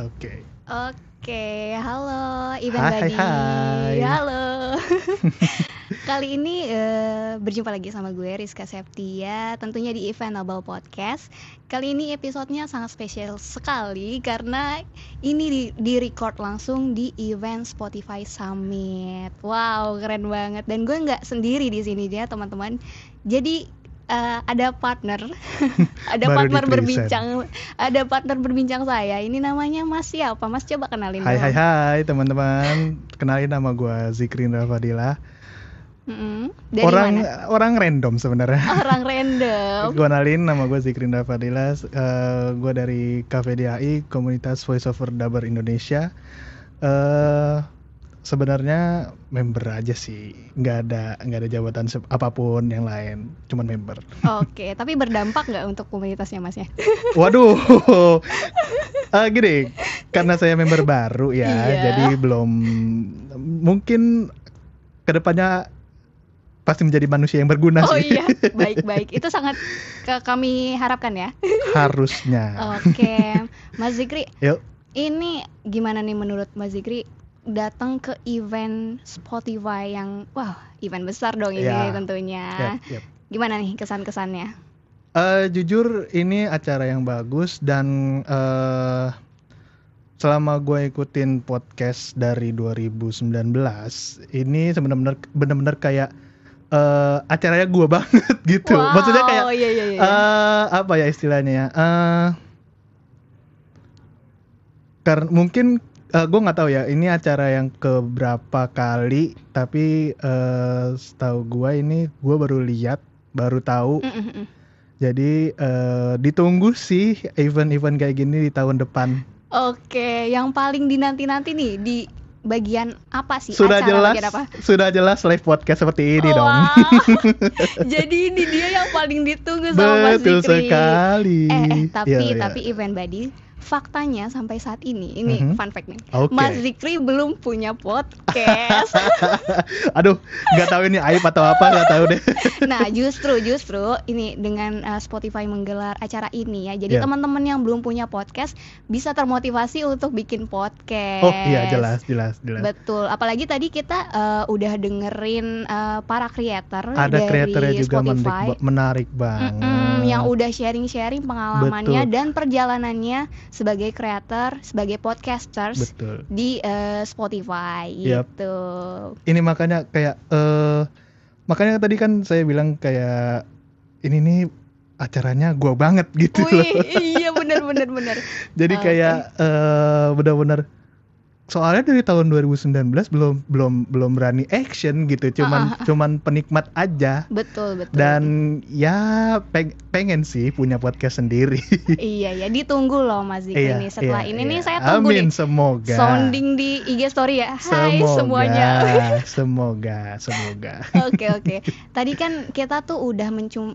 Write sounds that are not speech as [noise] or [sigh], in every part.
Oke. Oke, halo Iban Hai, hai, Badi. hai. Halo. [laughs] Kali ini eh, berjumpa lagi sama gue Rizka Septia, tentunya di Event Noble Podcast. Kali ini episodenya sangat spesial sekali karena ini di, di record langsung di event Spotify Summit. Wow, keren banget. Dan gue nggak sendiri di sini dia teman-teman. Jadi eh, ada partner, [laughs] ada Baru partner berbincang, ada partner berbincang saya. Ini namanya Mas siapa? Mas coba kenalin Hai dong. hai hai teman-teman. Kenalin nama gua Zikrin Rafadila. Mm-mm. Dari orang mana? orang random sebenarnya. Orang [laughs] random. Gua kenalin nama gua Zikrin Rafadila. Eh, gua dari KVDAI Komunitas Voice Over Dubber Indonesia. Eh sebenarnya member aja sih. nggak ada nggak ada jabatan apa pun yang lain. Cuman member. Oke, tapi berdampak nggak untuk komunitasnya Mas ya? [laughs] Waduh, Eh, gini, karena saya member baru ya, Iya. jadi belum mungkin ke depannya pasti menjadi manusia yang berguna Oh sih, iya, baik-baik. [laughs] Itu sangat ke- kami harapkan ya. harusnya. Oke, Mas Zikri, Yuk, ini gimana nih menurut Mas Zikri datang ke event Spotify yang wah event besar dong ini Ya. tentunya. yap, yap. Gimana nih kesan-kesannya? Eh, jujur ini acara yang bagus dan eh selama gue ikutin podcast dari 2019 ini sebenarnya benar-benar kayak eh acaranya gue banget [laughs] gitu. Maksudnya kayak Wow, iya iya iya. eh apa ya istilahnya ya? Eh karena mungkin gue nggak tahu ya ini acara yang keberapa kali tapi eh setahu gue ini gue baru lihat baru tahu Mm, mm, mm. jadi eh ditunggu sih event-event kayak gini di tahun depan Oke, yang paling dinanti-nanti nih di bagian apa sih? sudah Acara jelas apa? sudah jelas live podcast seperti ini dong [laughs] Jadi ini dia yang paling ditunggu sama Mas betul Zikri. sekali Eh, eh tapi Ya, ya. tapi event body faktanya sampai saat ini ini Mhm. fun fact nih. Oke. Mas Zikri belum punya podcast. [laughs] aduh nggak tahu ini aib atau apa nggak tahu deh [laughs] nah, justru justru ini dengan uh, Spotify menggelar acara ini ya. Jadi Ya. teman-teman yang belum punya podcast bisa termotivasi untuk bikin podcast. oh iya jelas jelas jelas Betul, apalagi tadi kita uh, udah dengerin uh, para creator ada dari kreatornya juga menarik, Spotify. ba- menarik banget Mm-mm, yang udah sharing-sharing pengalamannya Betul. dan perjalanannya sebagai creator, sebagai podcasters betul di uh, Spotify Yap. gitu. ini makanya kayak eh makanya tadi kan saya bilang kayak ini nih acaranya gua banget gitu loh Wih, iya bener bener bener. [laughs] Jadi kayak eh benar-benar soalnya dari tahun 2019 belum belum belum berani action gitu, cuman Ah, ah, ah. cuman penikmat aja. Betul betul. Dan ya peng- pengen sih punya podcast sendiri. [laughs] iya ya ditunggu loh Mas Zikri Iya, nih. Setelah iya, ini iya. nih saya tunggu Amin nih. semoga. Sounding di IG story ya. Hai semoga, semuanya. [laughs] semoga, semoga. Oke oke. [laughs] Tadi kan kita tuh udah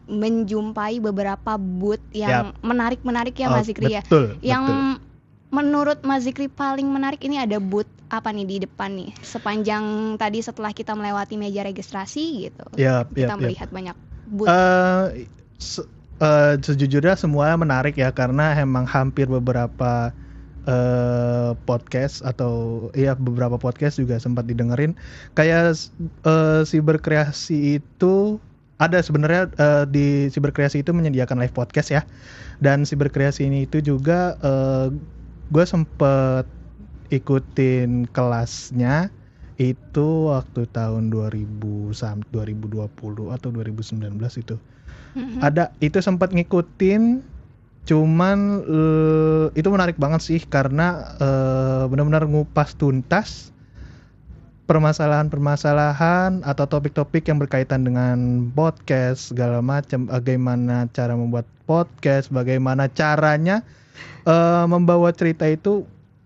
menjumpai beberapa booth yang menarik-menarik ya Oh, Mas Zikri ya. Betul, Yang betul. Menurut Mas Zikri paling menarik ini ada booth apa nih di depan nih? Sepanjang tadi setelah kita melewati meja registrasi gitu. Yap, kita yap. melihat banyak booth. Eh, se- eh, sejujurnya semua menarik ya karena emang hampir beberapa eh, podcast atau ya beberapa podcast juga sempat didengerin kayak si berkreasi itu ada sebenarnya eh, di si berkreasi itu menyediakan live podcast ya dan si berkreasi ini itu juga gue sempet ikutin kelasnya itu waktu tahun 2000 sam- 2020 atau 2019 itu Mhm. ada itu sempat ngikutin cuman eh, itu menarik banget sih karena eh, benar-benar ngupas tuntas permasalahan-permasalahan atau topik-topik yang berkaitan dengan podcast segala macam bagaimana cara membuat podcast bagaimana caranya eh, membawa cerita itu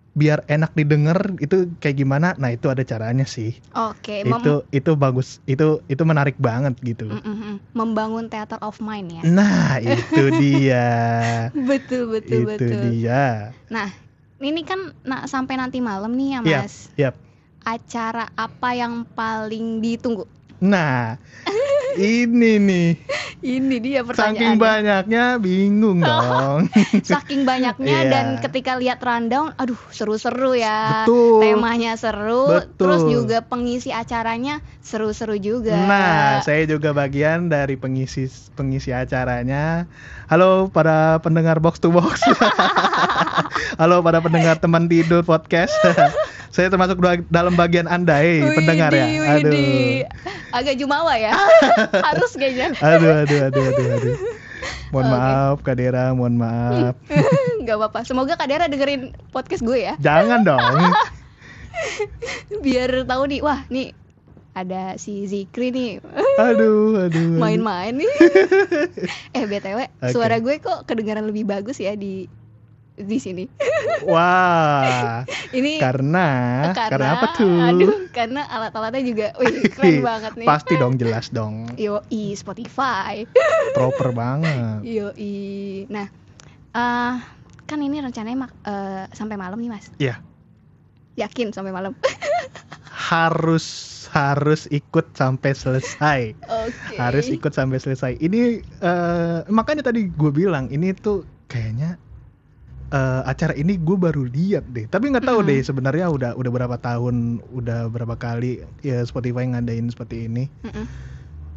biar enak didengar itu kayak gimana nah itu ada caranya sih Oke, mem- itu itu bagus itu itu menarik banget gitu Mm, mm, mm. membangun theater of mind ya. Nah, itu [laughs] dia. betul betul itu betul. dia. Nah, ini kan nah, sampai nanti malam nih ya Mas. yap. Acara apa yang paling ditunggu? Nah, [laughs] ini nih. Ini dia Saking pertanyaannya. banyaknya bingung dong. [laughs] Saking banyaknya Iya. dan ketika lihat rundown, aduh seru-seru ya. Betul. Temanya seru, Betul. terus juga pengisi acaranya seru-seru juga. Nah, saya juga bagian dari pengisi pengisi acaranya. Halo para pendengar box to box. [laughs] Halo para pendengar teman tidur podcast. [laughs] saya termasuk dalam bagian Anda, eh, Widih, pendengar ya. Aduh. widih. Agak jumawa ya. [laughs] Harus kayaknya. Aduh, aduh, aduh, aduh, aduh. Mohon Oke. maaf, Kak Dera, mohon maaf. [laughs] Gak apa-apa. Semoga Kak Dera dengerin podcast gue ya. Jangan dong. [laughs] Biar tahu nih, wah nih ada si Zikri nih Aduh, aduh. main-main nih. eh BTW, Oke. suara gue kok kedengaran lebih bagus ya di di sini. Wah, [laughs] Ini karena, karena apa tuh? Aduh, karena alat-alatnya juga wih [laughs] keren banget nih. Pasti dong, jelas dong. Yo, Spotify. [laughs] Proper banget. Yo, Nah, eh kan ini rencananya eh, sampai malam nih, Mas. Iya. Yakin sampai malam. harus harus ikut sampai selesai Oke. harus ikut sampai selesai ini eh, makanya tadi gue bilang ini tuh kayaknya eh, acara ini gue baru lihat deh tapi nggak tahu Mm. deh sebenarnya udah udah berapa tahun udah berapa kali ya Spotify ngadain seperti ini Mm-mm.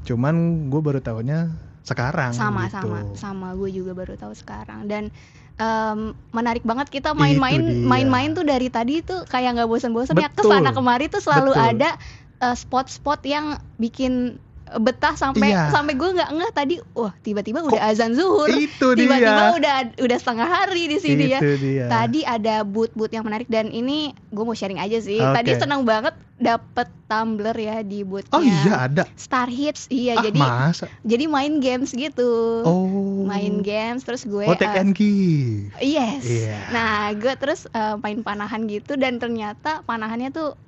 cuman gue baru tahunya sekarang sama gitu. sama sama gue juga baru tahu sekarang dan em, menarik banget kita main-main main-main tuh dari tadi tuh kayak nggak bosan-bosan ya ke sana kemari tuh selalu Betul. ada eh, spot-spot yang bikin betah sampai Iya. sampai gue nggak ngeh tadi wah tiba-tiba udah azan zuhur itu tiba-tiba udah udah setengah hari di sini ya dia Tadi ada boot-boot yang menarik dan ini gue mau sharing aja sih. Oke. Tadi senang banget dapet tumbler ya di bootnya. oh iya ada Star Hits, iya. ah jadi masa jadi main games gitu. oh Main games terus gue. oh take eh, and give yes. Iya. Nah gue terus eh, main panahan gitu dan ternyata panahannya tuh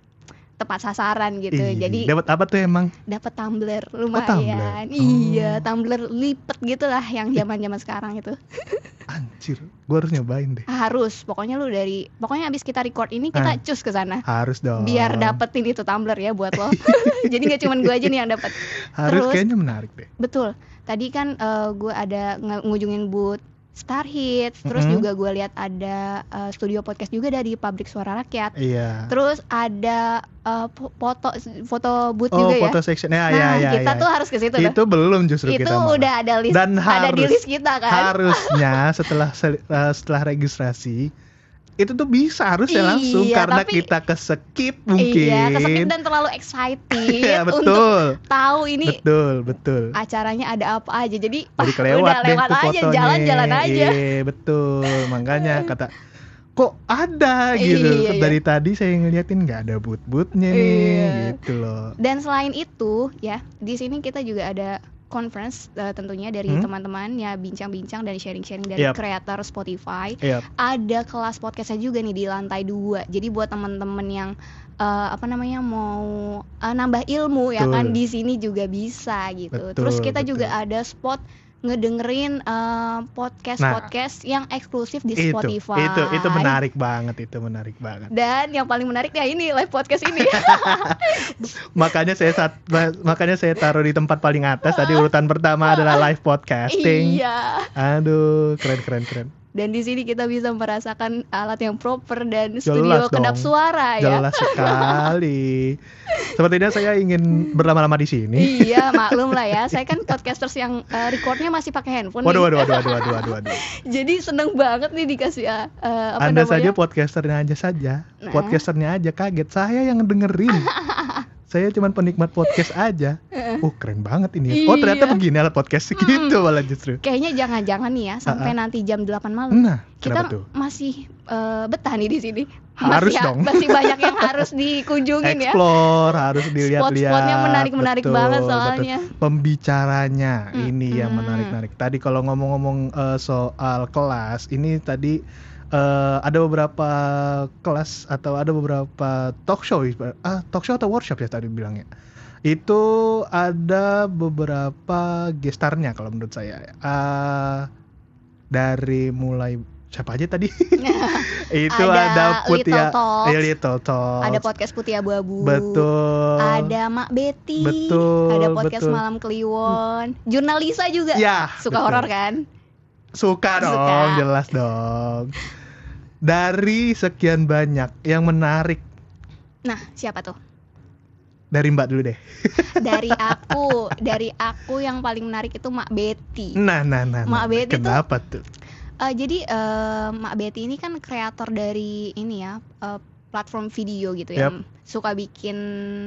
tepat sasaran gitu. Ih, Jadi dapat apa tuh emang dapet tumbler tumbler. lumayan. Iya, Oh. tumbler lipet gitu lah yang zaman-zaman sekarang itu. [laughs] Anjir, gue harus nyobain deh. Harus, pokoknya lu dari pokoknya abis kita record ini kita Ah. cus ke sana. Harus dong. biar dapetin itu tumbler ya buat lo. [laughs] [laughs] Jadi nggak cuman gue aja nih yang dapat. Harus terus- kayaknya menarik deh. Betul. Tadi kan eh, gue ada ngunjungin booth Star Hits, terus Mhm. juga gue lihat ada eh, studio podcast juga dari Pabrik Suara Rakyat. Iya. Terus ada po- foto foto booth Oh, juga ya. foto section. Ya, nah, ya, ya, kita ya. tuh harus ke situ Itu belum justru Itu kita malah. udah ada list Dan ada di harus- list kita kan. Harusnya [laughs] setelah eh, setelah registrasi itu tuh bisa harusnya Iya, langsung karena tapi- kita ke skip mungkin. Iya, kesepit dan terlalu excited Iya, untuk betul. tahu ini Betul, betul. acaranya ada apa aja. Jadi, [laughs] Jadi wah, kelewat udah deh lewat tuh aja, jalan-jalan aja. Iya, betul. Makanya [laughs] kata kok ada gitu. Iya, iya. Dari tadi saya ngeliatin nggak ada boot-bootnya nih, Iya. gitu loh. Dan selain itu, ya, di sini kita juga ada conference eh, tentunya dari Hmm? teman-teman ya bincang-bincang dan sharing-sharing dari kreator Spotify. Iya, Ada kelas podcastnya juga nih di lantai dua. Jadi buat teman-teman yang eh, apa namanya mau eh, nambah ilmu ya Betul. kan di sini juga bisa gitu. Betul, Terus kita juga betul. ada spot ngedengerin eh, podcast-podcast yang eksklusif di itu, Spotify. itu, itu menarik banget, itu menarik banget. Dan yang paling menarik ya ini live podcast ini. [laughs] makanya saya saat makanya saya taruh di tempat paling atas tadi urutan pertama adalah live podcasting. iya. Aduh, keren keren keren. Dan di sini kita bisa merasakan alat yang proper dan Jelas studio dong. kedap suara ya. Jelas sekali. Sepertinya saya ingin berlama-lama di sini. Iya, maklum lah ya. Saya kan podcasters yang uh, recordnya masih pakai handphone. Waduh, nih. waduh, waduh, waduh, waduh, waduh. [laughs] Jadi seneng banget nih dikasih uh, apa Anda namanya? saja podcasternya aja saja. Nah. Podcasternya aja kaget. Saya yang dengerin. [laughs] saya cuma penikmat podcast [laughs] aja. Oh, keren banget ini. Oh, ternyata Iya. begini alat podcast gitu malah justru. Kayaknya jangan-jangan nih ya sampai nanti jam 8 malam. Nah, kita tuh? masih uh, betah nih di sini. Harus masih, dong. Masih banyak yang [laughs] harus dikunjungin ya. Explore, harus dilihat-lihat. Spot-spotnya menarik-menarik Betul, banget betul. soalnya. Pembicaranya ini yang menarik-narik. Tadi kalau ngomong-ngomong eh, soal kelas, ini tadi eh, ada beberapa kelas atau ada beberapa talk show, ah talk show atau workshop ya tadi bilangnya. Itu ada beberapa gestarnya kalau menurut saya. Ah, dari mulai siapa aja tadi? [laughs] itu Ada ada, Putih eh, Little Talks. Ada podcast Putih Abu-abu. Betul. Ada Mak Betty. Betul, Ada podcast betul. Malam Kliwon. Jurnalisa juga. Ya, Suka horor kan? Suka dong, Suka. jelas dong. [laughs] Dari sekian banyak yang menarik Nah, siapa tuh? dari Mbak dulu deh. [laughs] Dari aku, [laughs] dari aku yang paling menarik itu Mak Betty. Nah, nah, nah. Mak nah. Betty tuh- Kenapa tuh? Eh, jadi eh, Mak Betty ini kan kreator dari ini ya eh, platform video gitu ya, suka bikin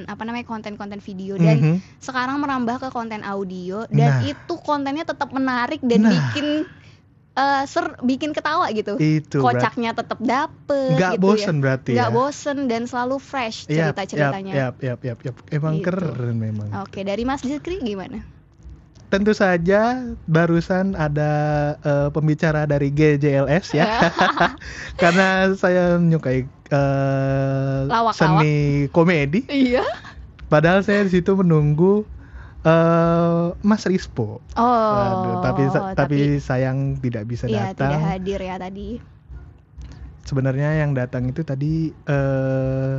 apa namanya konten-konten video dan Mhm. sekarang merambah ke konten audio dan Nah. itu kontennya tetap menarik dan Nah. bikin eh, ser bikin ketawa gitu. Itu Kocaknya tetap dapet. nggak gitu bosen ya. berarti Nggak ya. bosen dan selalu fresh Yap, cerita-ceritanya. Yap, yap, yap, yap. Emang Gitu. keren memang. Oke, dari Mas Zikri gimana? Tentu saja barusan ada eh, pembicara dari GJLS ya. [laughs] Karena saya menyukai eh, Lawak-lawak. seni komedi. Iya. Padahal saya di situ menunggu eh Mas Rispo. Oh, Waduh, tapi tapi sayang tidak bisa Iya, tidak datang. hadir ya tadi. Sebenarnya yang datang itu tadi eh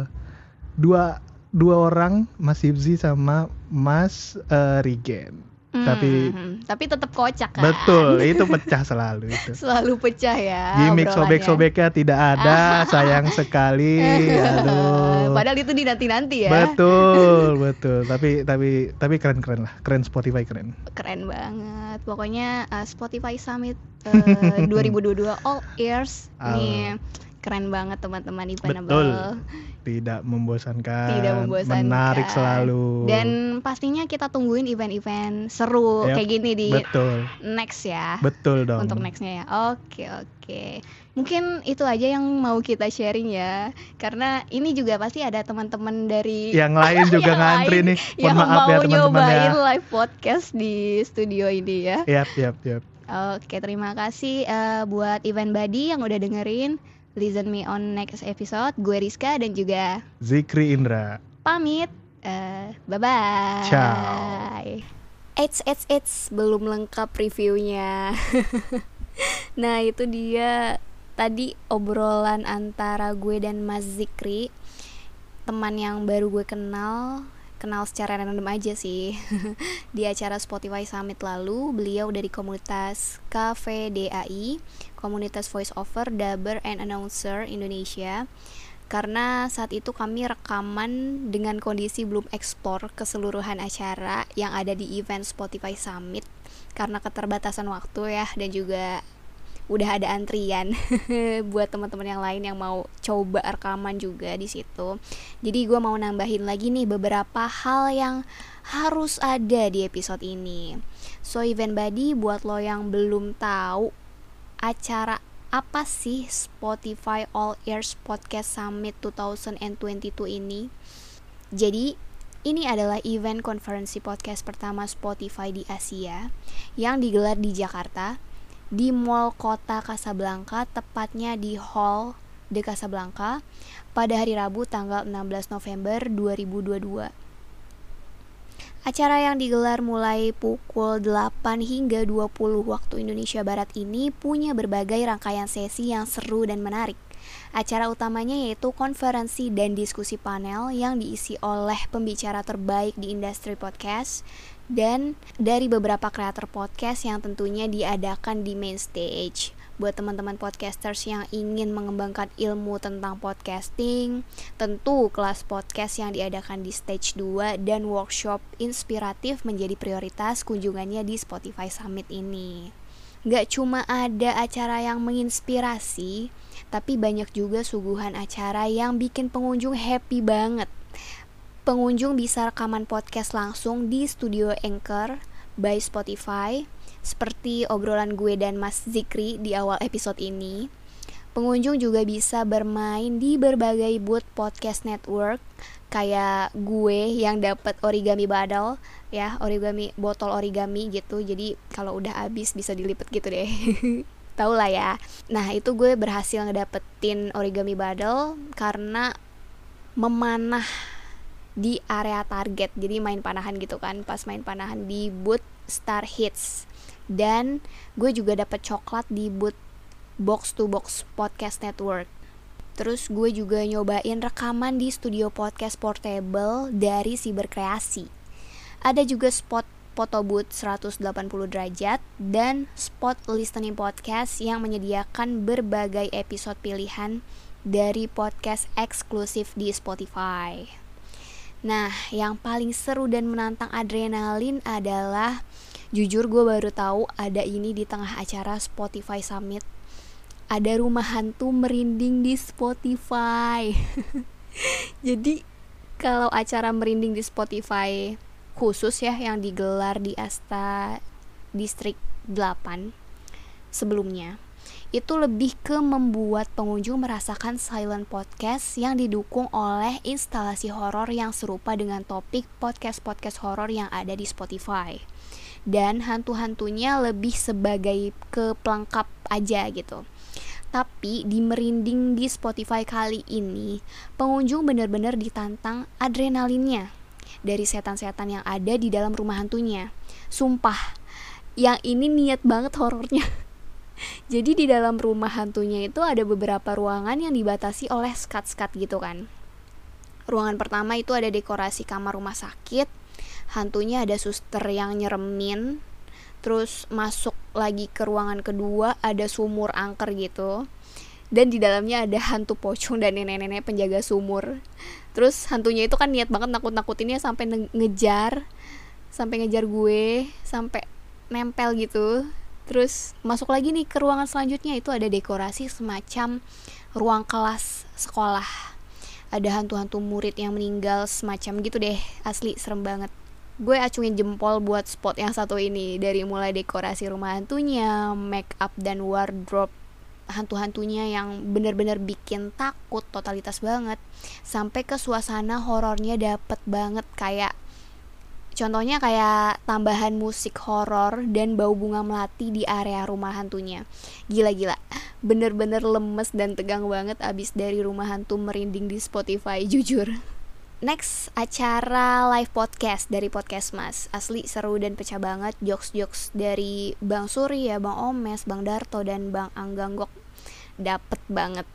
dua dua orang Mas Hibzi sama Mas eh, Rigen. Tapi- Hmm, tapi tetap kocak kan. Betul, [laughs] itu pecah selalu itu. Selalu pecah ya. Gimik obrolannya. sobek-sobeknya tidak ada, [laughs] sayang sekali. Aduh. Padahal itu dinanti-nanti ya. Betul, [laughs] betul. Tapi tapi tapi keren-keren lah. Keren Spotify keren. Keren banget. Pokoknya uh, Spotify Summit uh, 2022 All Ears nih keren banget teman-teman Betul. Evenable. Tidak membosankan. Tidak membosankan. Menarik selalu. Dan pastinya kita tungguin event-event seru Yap, kayak gini di betul. next ya. Betul dong. untuk nextnya ya. Oke oke. Mungkin itu aja yang mau kita sharing ya. Karena ini juga pasti ada teman-teman dari Yang lain [laughs] juga Yang ngantri lain nih. Mohon yang maaf mau ya teman-teman ya. nyobain live podcast di studio ini ya. Yap, yap, yap. Oke terima kasih eh, buat event buddy yang udah dengerin. Listen me on next episode. Gue Rizka dan juga Zikri Indra. pamit. Eh, bye bye. Ciao. Eits, eits, eits, belum lengkap reviewnya. [laughs] nah itu dia tadi obrolan antara gue dan Mas Zikri, teman yang baru gue kenal, kenal secara random aja sih. [laughs] Di acara Spotify Summit lalu, beliau dari komunitas KVDAI, komunitas voice over, dubber and announcer Indonesia karena saat itu kami rekaman dengan kondisi belum eksplor keseluruhan acara yang ada di event Spotify Summit karena keterbatasan waktu ya dan juga udah ada antrian [laughs] buat teman-teman yang lain yang mau coba rekaman juga di situ. Jadi gue mau nambahin lagi nih beberapa hal yang harus ada di episode ini. So event buddy buat lo yang belum tahu acara apa sih Spotify All Ears Podcast Summit 2022 ini? Jadi, ini adalah event konferensi podcast pertama Spotify di Asia yang digelar di Jakarta di Mall Kota Casablanca, tepatnya di Hall de Casablanca pada hari Rabu tanggal 16 November 2022. Acara yang digelar mulai pukul 8 hingga 20 waktu Indonesia Barat ini punya berbagai rangkaian sesi yang seru dan menarik. Acara utamanya yaitu konferensi dan diskusi panel yang diisi oleh pembicara terbaik di industri podcast dan dari beberapa kreator podcast yang tentunya diadakan di main stage. Buat teman-teman podcasters yang ingin mengembangkan ilmu tentang podcasting, tentu kelas podcast yang diadakan di stage 2 dan workshop inspiratif menjadi prioritas kunjungannya di Spotify Summit ini. Gak cuma ada acara yang menginspirasi, tapi banyak juga suguhan acara yang bikin pengunjung happy banget. Pengunjung bisa rekaman podcast langsung di studio Anchor by Spotify, seperti obrolan gue dan Mas Zikri di awal episode ini. Pengunjung juga bisa bermain di berbagai booth podcast network kayak gue yang dapat origami badal ya, origami botol origami gitu. Jadi kalau udah habis bisa dilipat gitu deh. [laughs] Tahu lah ya. Nah, itu gue berhasil ngedapetin origami badal karena memanah di area target. Jadi main panahan gitu kan, pas main panahan di booth Star Hits. Dan gue juga dapet coklat di booth Box to Box Podcast Network. Terus gue juga nyobain rekaman di studio podcast portable dari Siberkreasi. Ada juga spot foto booth 180 derajat dan spot listening podcast yang menyediakan berbagai episode pilihan dari podcast eksklusif di Spotify. Nah, yang paling seru dan menantang adrenalin adalah jujur gue baru tahu ada ini di tengah acara Spotify Summit. Ada rumah hantu merinding di Spotify. [laughs] Jadi kalau acara merinding di Spotify khusus ya yang digelar di Asta Distrik 8 sebelumnya itu lebih ke membuat pengunjung merasakan silent podcast yang didukung oleh instalasi horor yang serupa dengan topik podcast-podcast horor yang ada di Spotify. Dan hantu-hantunya lebih sebagai ke pelengkap aja gitu. Tapi di merinding di Spotify kali ini, pengunjung benar-benar ditantang adrenalinnya dari setan-setan yang ada di dalam rumah hantunya. Sumpah, yang ini niat banget horornya. [laughs] Jadi di dalam rumah hantunya itu ada beberapa ruangan yang dibatasi oleh skat-skat gitu kan. Ruangan pertama itu ada dekorasi kamar rumah sakit. Hantunya ada suster yang nyeremin. Terus masuk lagi ke ruangan kedua ada sumur angker gitu. Dan di dalamnya ada hantu pocong dan nenek-nenek penjaga sumur. Terus hantunya itu kan niat banget nakut-nakutinnya sampai ngejar sampai ngejar gue, sampai nempel gitu Terus masuk lagi nih ke ruangan selanjutnya itu ada dekorasi semacam ruang kelas sekolah. Ada hantu-hantu murid yang meninggal semacam gitu deh. Asli serem banget. Gue acungin jempol buat spot yang satu ini dari mulai dekorasi rumah hantunya, make up dan wardrobe hantu-hantunya yang bener-bener bikin takut totalitas banget sampai ke suasana horornya dapet banget kayak Contohnya kayak tambahan musik horor dan bau bunga melati di area rumah hantunya. Gila-gila, bener-bener lemes dan tegang banget abis dari rumah hantu merinding di Spotify, jujur. Next, acara live podcast dari Podcast Mas. Asli seru dan pecah banget jokes-jokes dari Bang Surya, Bang Omes, Bang Darto, dan Bang Angganggok. Dapet banget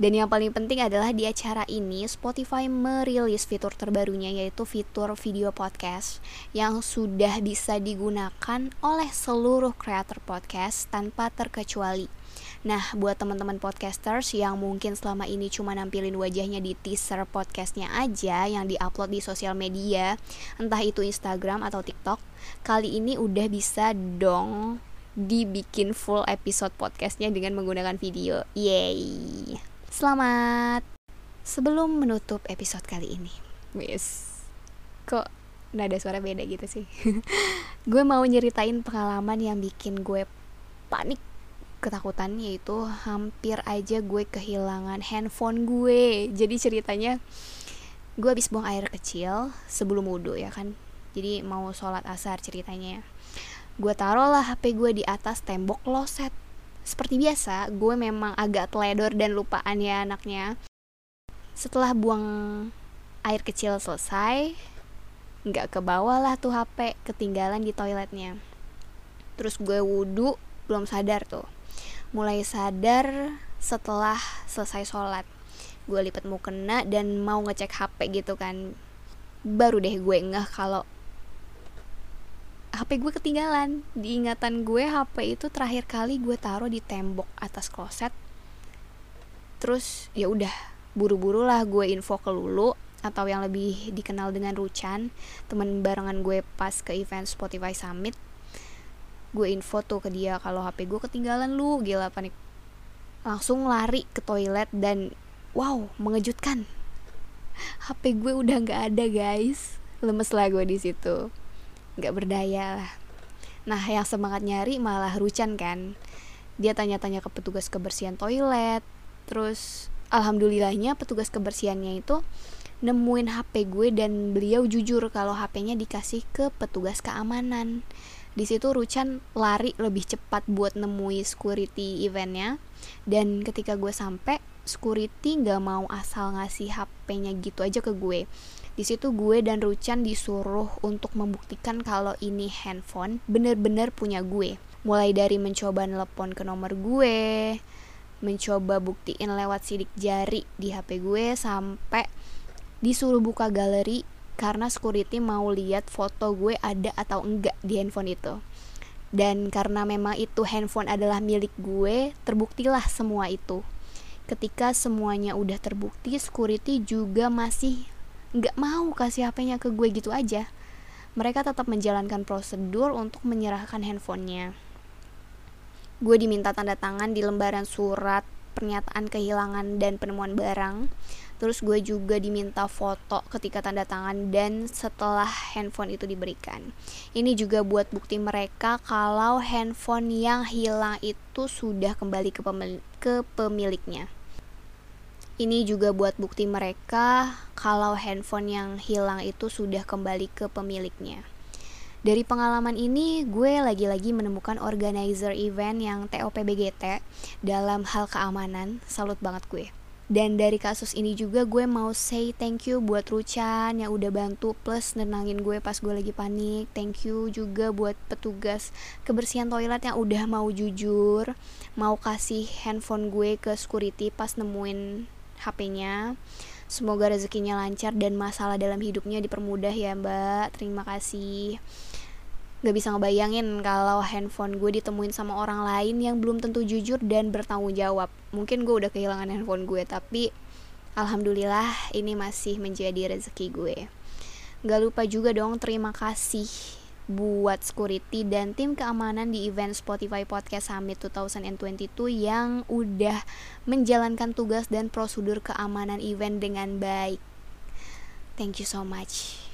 dan yang paling penting adalah di acara ini Spotify merilis fitur terbarunya yaitu fitur video podcast yang sudah bisa digunakan oleh seluruh kreator podcast tanpa terkecuali. Nah, buat teman-teman podcasters yang mungkin selama ini cuma nampilin wajahnya di teaser podcastnya aja yang diupload di sosial media, entah itu Instagram atau TikTok, kali ini udah bisa dong dibikin full episode podcastnya dengan menggunakan video. Yeay. Selamat. Sebelum menutup episode kali ini, wis. Kok nada suara beda gitu sih? [laughs] gue mau nyeritain pengalaman yang bikin gue panik ketakutan yaitu hampir aja gue kehilangan handphone gue. Jadi ceritanya gue habis buang air kecil sebelum wudhu ya kan. Jadi mau sholat asar ceritanya. Gue taruh lah HP gue di atas tembok kloset. Seperti biasa gue memang agak teledor dan lupaan ya anaknya. Setelah buang air kecil selesai nggak ke bawah lah tuh HP ketinggalan di toiletnya. Terus gue wudhu belum sadar tuh mulai sadar setelah selesai sholat. Gue lipat mukena dan mau ngecek HP gitu kan. Baru deh gue ngeh kalau HP gue ketinggalan. Di ingatan gue HP itu terakhir kali gue taruh di tembok atas kloset. Terus ya udah buru-buru lah gue info ke Lulu atau yang lebih dikenal dengan Ruchan teman barengan gue pas ke event Spotify Summit gue info tuh ke dia kalau HP gue ketinggalan lu gila panik. Langsung lari ke toilet dan wow mengejutkan. HP gue udah nggak ada guys. Lemes lah gue di situ. Nggak berdaya lah. Nah yang semangat nyari malah Rucan kan. Dia tanya-tanya ke petugas kebersihan toilet. Terus alhamdulillahnya petugas kebersihannya itu nemuin HP gue dan beliau jujur kalau HP-nya dikasih ke petugas keamanan. Di situ Rucan lari lebih cepat buat nemui security eventnya dan ketika gue sampai security nggak mau asal ngasih HP-nya gitu aja ke gue. Di situ gue dan Ruchan disuruh untuk membuktikan kalau ini handphone bener-bener punya gue. mulai dari mencoba nelpon ke nomor gue mencoba buktiin lewat sidik jari di HP gue sampai disuruh buka galeri karena security mau lihat foto gue ada atau enggak di handphone itu. Dan karena memang itu handphone adalah milik gue terbuktilah semua itu. Ketika semuanya udah terbukti security juga masih nggak mau kasih HP-nya ke gue gitu aja. Mereka tetap menjalankan prosedur untuk menyerahkan handphonenya. Gue diminta tanda tangan di lembaran surat pernyataan kehilangan dan penemuan barang terus gue juga diminta foto ketika tanda tangan dan setelah handphone itu diberikan ini juga buat bukti mereka kalau handphone yang hilang itu sudah kembali ke, pemil ke pemiliknya ini juga buat bukti mereka kalau handphone yang hilang itu sudah kembali ke pemiliknya dari pengalaman ini, gue lagi-lagi menemukan organizer event yang TOPBGT dalam hal keamanan. Salut banget gue. Dan dari kasus ini juga gue mau say thank you buat Ruchan yang udah bantu plus nenangin gue pas gue lagi panik. Thank you juga buat petugas kebersihan toilet yang udah mau jujur, mau kasih handphone gue ke security pas nemuin HP-nya. Semoga rezekinya lancar dan masalah dalam hidupnya dipermudah ya mbak Terima kasih Gak bisa ngebayangin kalau handphone gue ditemuin sama orang lain yang belum tentu jujur dan bertanggung jawab Mungkin gue udah kehilangan handphone gue tapi Alhamdulillah ini masih menjadi rezeki gue Gak lupa juga dong terima kasih buat security dan tim keamanan di event Spotify Podcast Summit 2022 yang udah menjalankan tugas dan prosedur keamanan event dengan baik. Thank you so much.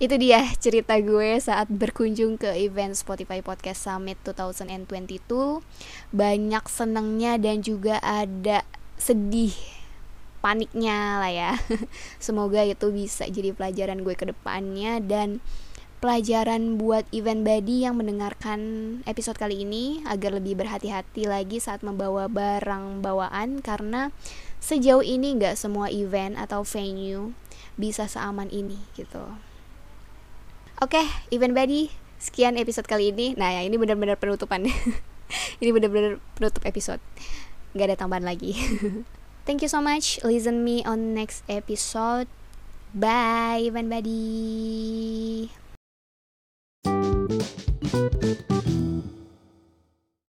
Itu dia cerita gue saat berkunjung ke event Spotify Podcast Summit 2022. Banyak senengnya dan juga ada sedih paniknya lah ya. [laughs] Semoga itu bisa jadi pelajaran gue ke depannya dan pelajaran buat event body yang mendengarkan episode kali ini agar lebih berhati-hati lagi saat membawa barang bawaan karena sejauh ini nggak semua event atau venue bisa seaman ini gitu. Oke, event body sekian episode kali ini. Nah, ya ini benar-benar penutupan. [laughs] ini benar-benar penutup episode. Gak ada tambahan lagi. [laughs] Thank you so much. Listen me on next episode. Bye, event buddy.